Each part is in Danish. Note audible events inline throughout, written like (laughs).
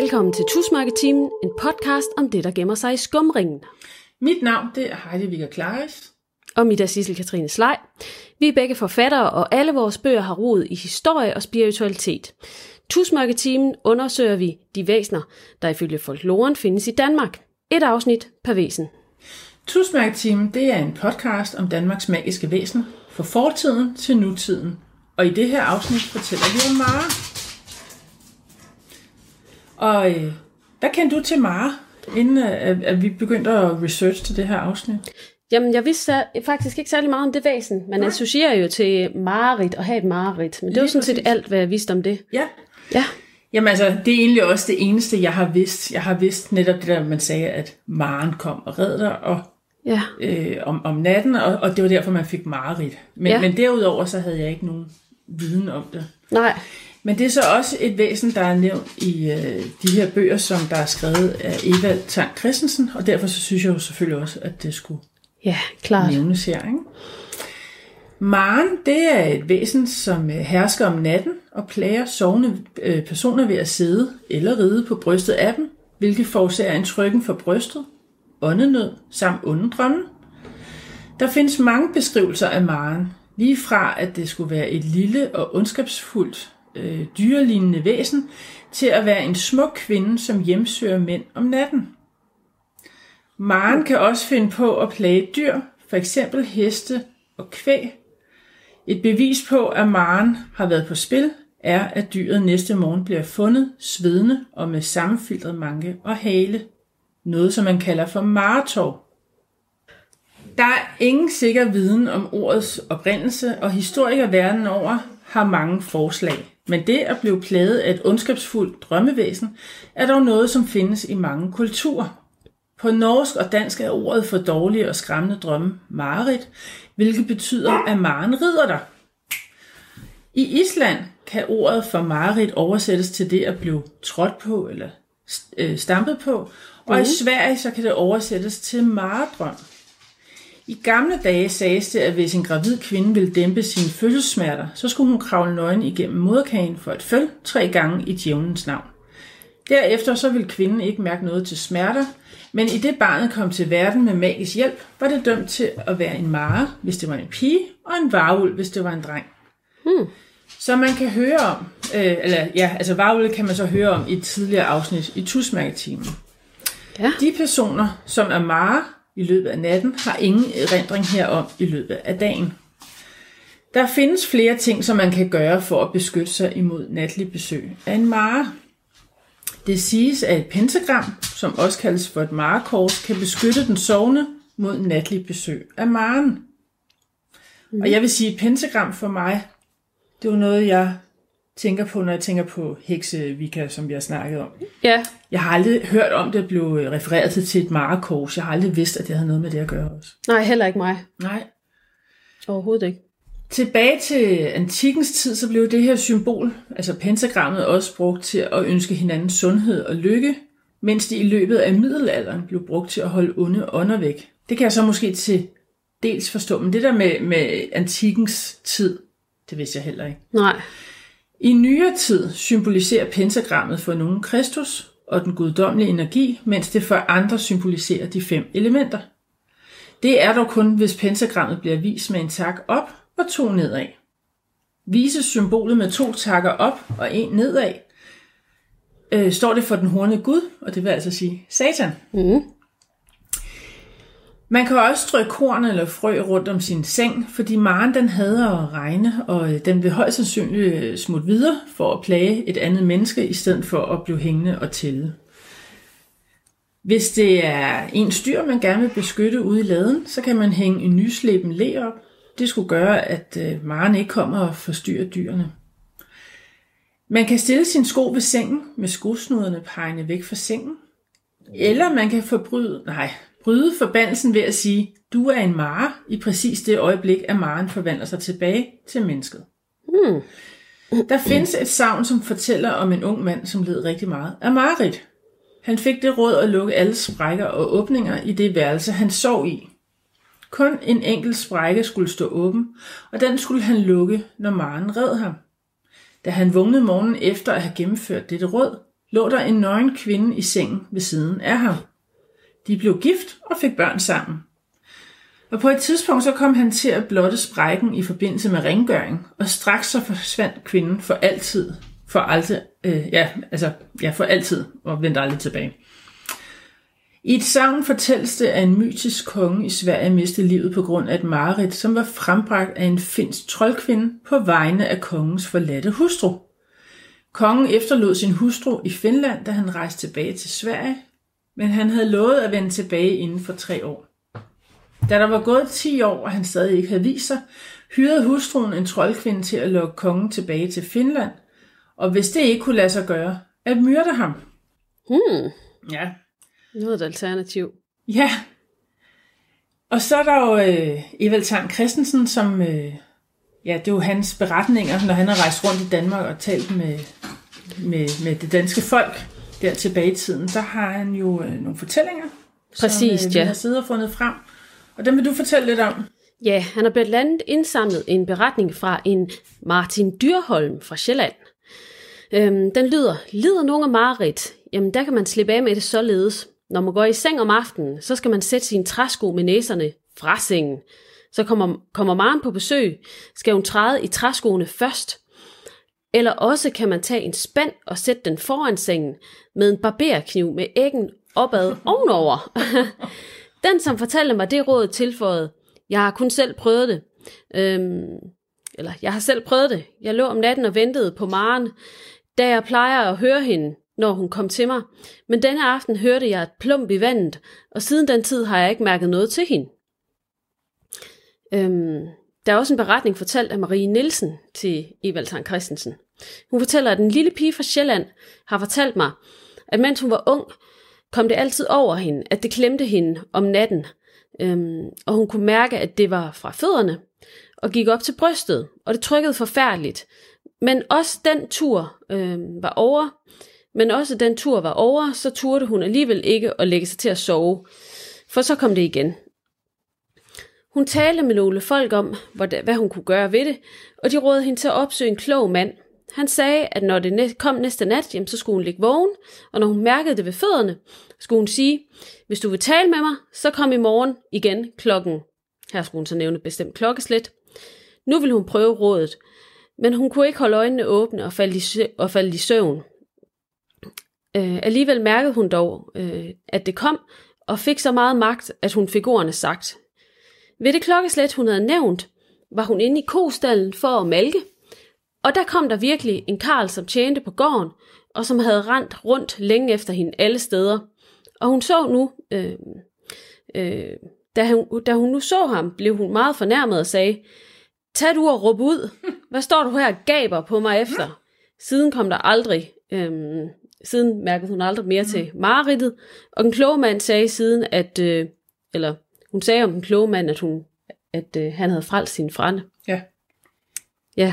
Velkommen til Tusmørketimen, en podcast om det, der gemmer sig i skumringen. Mit navn det er Heidi Vigga Klaris. Og mit er Sissel Katrine Slej. Vi er begge forfattere, og alle vores bøger har rod i historie og spiritualitet. Tusmørketimen undersøger vi de væsener, der ifølge folkloren findes i Danmark. Et afsnit per væsen. Tusmærketimen det er en podcast om Danmarks magiske væsener, fra fortiden til nutiden. Og i det her afsnit fortæller vi om Mara. Og øh, hvad kan du til Mara, inden øh, at vi begyndte at research til det her afsnit? Jamen, jeg vidste faktisk ikke særlig meget om det væsen. Man associerer jo til mareridt og have et mareridt. Men det er jo sådan set alt, hvad jeg vidste om det. Ja. Ja, Jamen altså, det er egentlig også det eneste, jeg har vidst. Jeg har vidst netop det der, man sagde, at Maren kom og red dig og, ja. øh, om, om natten, og, og det var derfor, man fik mareridt. Men, ja. men derudover, så havde jeg ikke nogen viden om det. Nej, Men det er så også et væsen, der er nævnt i øh, de her bøger, som der er skrevet af Evald Tang Christensen, og derfor så synes jeg jo selvfølgelig også, at det skulle ja, klart. nævnes her. Ikke? Maren, det er et væsen, som øh, hersker om natten og plager sovende øh, personer ved at sidde eller ride på brystet af dem, hvilket forårsager en trykken for brystet, åndenød samt onde drømme. Der findes mange beskrivelser af Maren, lige fra at det skulle være et lille og ondskabsfuldt øh, dyrelignende væsen, til at være en smuk kvinde, som hjemsøger mænd om natten. Maren kan også finde på at plage dyr, for eksempel heste og kvæg. Et bevis på, at Maren har været på spil, er, at dyret næste morgen bliver fundet svedende og med sammenfiltret manke og hale. Noget, som man kalder for maretov. Der er ingen sikker viden om ordets oprindelse, og historikere verden over har mange forslag. Men det at blive plaget af et ondskabsfuldt drømmevæsen er dog noget, som findes i mange kulturer. På norsk og dansk er ordet for dårlige og skræmmende drømme mareridt, hvilket betyder, at maren rider dig. I Island kan ordet for mareridt oversættes til det at blive trådt på eller øh, stampet på, og i Sverige så kan det oversættes til maredrøm. I gamle dage sagdes det, at hvis en gravid kvinde ville dæmpe sine fødselssmerter, så skulle hun kravle nøgen igennem moderkagen for et føl tre gange i djævnens navn. Derefter så ville kvinden ikke mærke noget til smerter, men i det barnet kom til verden med magisk hjælp, var det dømt til at være en mare, hvis det var en pige, og en varulv, hvis det var en dreng. Hmm. Så man kan høre om, øh, eller ja, altså varulve kan man så høre om i et tidligere afsnit i Tusmærketimen. Ja. De personer, som er mare i løbet af natten, har ingen erindring herom i løbet af dagen. Der findes flere ting, som man kan gøre for at beskytte sig imod natlig besøg af en mare. Det siges, at et pentagram, som også kaldes for et marekors, kan beskytte den sovende mod natlig besøg af maren. Mm. Og jeg vil sige, at pentagram for mig, det er noget, jeg tænker på, når jeg tænker på heksevika, som vi har snakket om. Ja, Jeg har aldrig hørt om det blev refereret til, til et marekors. Jeg har aldrig vidst, at det havde noget med det at gøre også. nej, heller ikke mig. Nej. Overhovedet ikke. Tilbage til antikkens tid, så blev det her symbol, altså pentagrammet, også brugt til at ønske hinanden sundhed og lykke, mens det i løbet af middelalderen blev brugt til at holde onde ånder væk. Det kan jeg så måske til dels forstå, men det der med, med antikkens tid, det vidste jeg heller ikke. Nej. I nyere tid symboliserer pentagrammet for nogle Kristus og den guddommelige energi, mens det for andre symboliserer de fem elementer. Det er dog kun, hvis pentagrammet bliver vist med en tak op og to nedad. Vises symbolet med to takker op og en nedad, øh, står det for den hornede Gud, og det vil altså sige Satan. Mm. Man kan også strø korn eller frø rundt om sin seng, fordi maren den hader at regne, og øh, den vil højst sandsynligt øh, smutte videre for at plage et andet menneske, i stedet for at blive hængende og tælle. Hvis det er en styr, man gerne vil beskytte ude i laden, så kan man hænge en nysleben læ op. Det skulle gøre, at øh, maren ikke kommer og forstyrrer dyrene. Man kan stille sin sko ved sengen med skosnuderne pegende væk fra sengen. Eller man kan forbryde, nej, bryde forbandelsen ved at sige, du er en mare i præcis det øjeblik, at maren forvandler sig tilbage til mennesket. Mm. Der findes et savn, som fortæller om en ung mand, som led rigtig meget af mareridt. Han fik det råd at lukke alle sprækker og åbninger i det værelse, han sov i. Kun en enkelt sprække skulle stå åben, og den skulle han lukke, når Maren red ham. Da han vågnede morgenen efter at have gennemført dette råd, lå der en nøgen kvinde i sengen ved siden af ham. De blev gift og fik børn sammen. Og på et tidspunkt så kom han til at blotte sprækken i forbindelse med rengøring, og straks så forsvandt kvinden for altid. For altid, øh, ja, altså, ja, for altid, og vendte aldrig tilbage. I et savn fortælles det, at en mytisk konge i Sverige mistede livet på grund af et mareridt, som var frembragt af en finsk troldkvinde på vegne af kongens forladte hustru. Kongen efterlod sin hustru i Finland, da han rejste tilbage til Sverige, men han havde lovet at vende tilbage inden for tre år. Da der var gået 10 år, og han stadig ikke havde vist sig, hyrede hustruen en troldkvinde til at lokke kongen tilbage til Finland, og hvis det ikke kunne lade sig gøre, at myrde ham. Hmm, Ja, noget alternativ. Ja. Og så er der jo øh, Evald Tang Christensen, som... Øh, ja, det er jo hans beretninger, når han har rejst rundt i Danmark og talt med, med, med det danske folk der tilbage i tiden. Der har han jo øh, nogle fortællinger, Præcis, som øh, vi ja. har siddet og fundet frem. Og dem vil du fortælle lidt om. Ja, han har blandt andet indsamlet en beretning fra en Martin Dyrholm fra Sjælland. Øhm, den lyder, lider nogen af mareridt? Jamen, der kan man slippe af med det således. Når man går i seng om aftenen, så skal man sætte sine træsko med næserne fra sengen. Så kommer, kommer Maren på besøg, skal hun træde i træskoene først. Eller også kan man tage en spand og sætte den foran sengen med en barberkniv med æggen opad (laughs) ovenover. (laughs) den, som fortalte mig det råd, tilføjede, jeg har kun selv prøvet det. Øhm, eller, jeg har selv prøvet det. Jeg lå om natten og ventede på Maren, da jeg plejer at høre hende, når hun kom til mig. Men denne aften hørte jeg et plump i vandet, og siden den tid har jeg ikke mærket noget til hende. Øhm, der er også en beretning fortalt af Marie Nielsen til Evald Tang Christensen. Hun fortæller, at en lille pige fra Sjælland har fortalt mig, at mens hun var ung, kom det altid over hende, at det klemte hende om natten, øhm, og hun kunne mærke, at det var fra fødderne, og gik op til brystet, og det trykkede forfærdeligt. Men også den tur øhm, var over, men også den tur var over, så turde hun alligevel ikke at lægge sig til at sove, for så kom det igen. Hun talte med nogle folk om, hvad hun kunne gøre ved det, og de rådede hende til at opsøge en klog mand. Han sagde, at når det kom næste nat, jamen, så skulle hun ligge vågen, og når hun mærkede det ved fødderne, skulle hun sige, hvis du vil tale med mig, så kom i morgen igen klokken. Her skulle hun så nævne bestemt klokkeslæt. Nu ville hun prøve rådet, men hun kunne ikke holde øjnene åbne og falde i, sø- og falde i søvn. Øh, alligevel mærkede hun dog, øh, at det kom, og fik så meget magt, at hun fik ordene sagt. Ved det klokkeslæt, hun havde nævnt, var hun inde i kostallen for at malke, og der kom der virkelig en karl, som tjente på gården, og som havde rendt rundt længe efter hende alle steder. Og hun så nu, øh, øh, da, hun, da hun nu så ham, blev hun meget fornærmet og sagde, Tag du og råb ud. Hvad står du her og gaber på mig efter? Siden kom der aldrig, øhm, siden mærkede hun aldrig mere til mareridtet, og den kloge mand sagde siden, at, øh, eller hun sagde om den kloge mand, at, hun, at øh, han havde frelst sin frænde. Ja. Ja.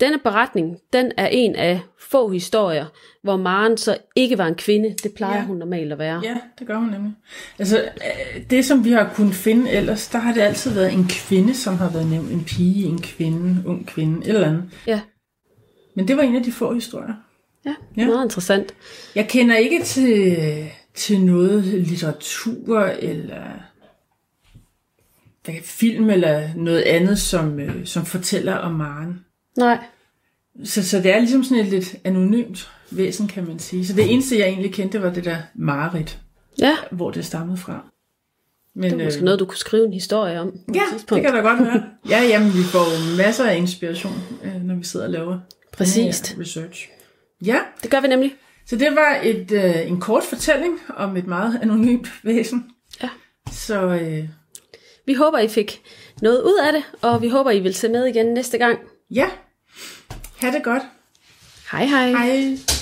Denne beretning, den er en af få historier, hvor Maren så ikke var en kvinde. Det plejer Ja. hun normalt at være. Ja, det gør hun nemlig. Altså, øh, det som vi har kunnet finde ellers, der har det altid været en kvinde, som har været nævnt. En pige, en kvinde, ung kvinde, et eller andet. Ja, Men det var en af de få historier. ja, Ja. meget interessant. Jeg kender ikke til, til noget litteratur eller film eller noget andet, som, øh, som fortæller om Maren. Nej, Så, så det er ligesom sådan et lidt anonymt væsen, kan man sige. Så det eneste, jeg egentlig kendte, var det der Marit, ja, hvor det stammede fra. Men, det er måske noget, du kunne skrive en historie om. Ja, det kan da godt være. (laughs) Ja, jamen, vi får masser af inspiration, øh, når vi sidder og laver Præcis. research. Ja, Det gør vi nemlig. så det var et, øh, en kort fortælling om et meget anonymt (laughs) væsen. Ja. Så øh, Vi håber, I fik noget ud af det, og vi håber, I vil se med igen næste gang. ja, ha' det godt. Hej hej. Hej.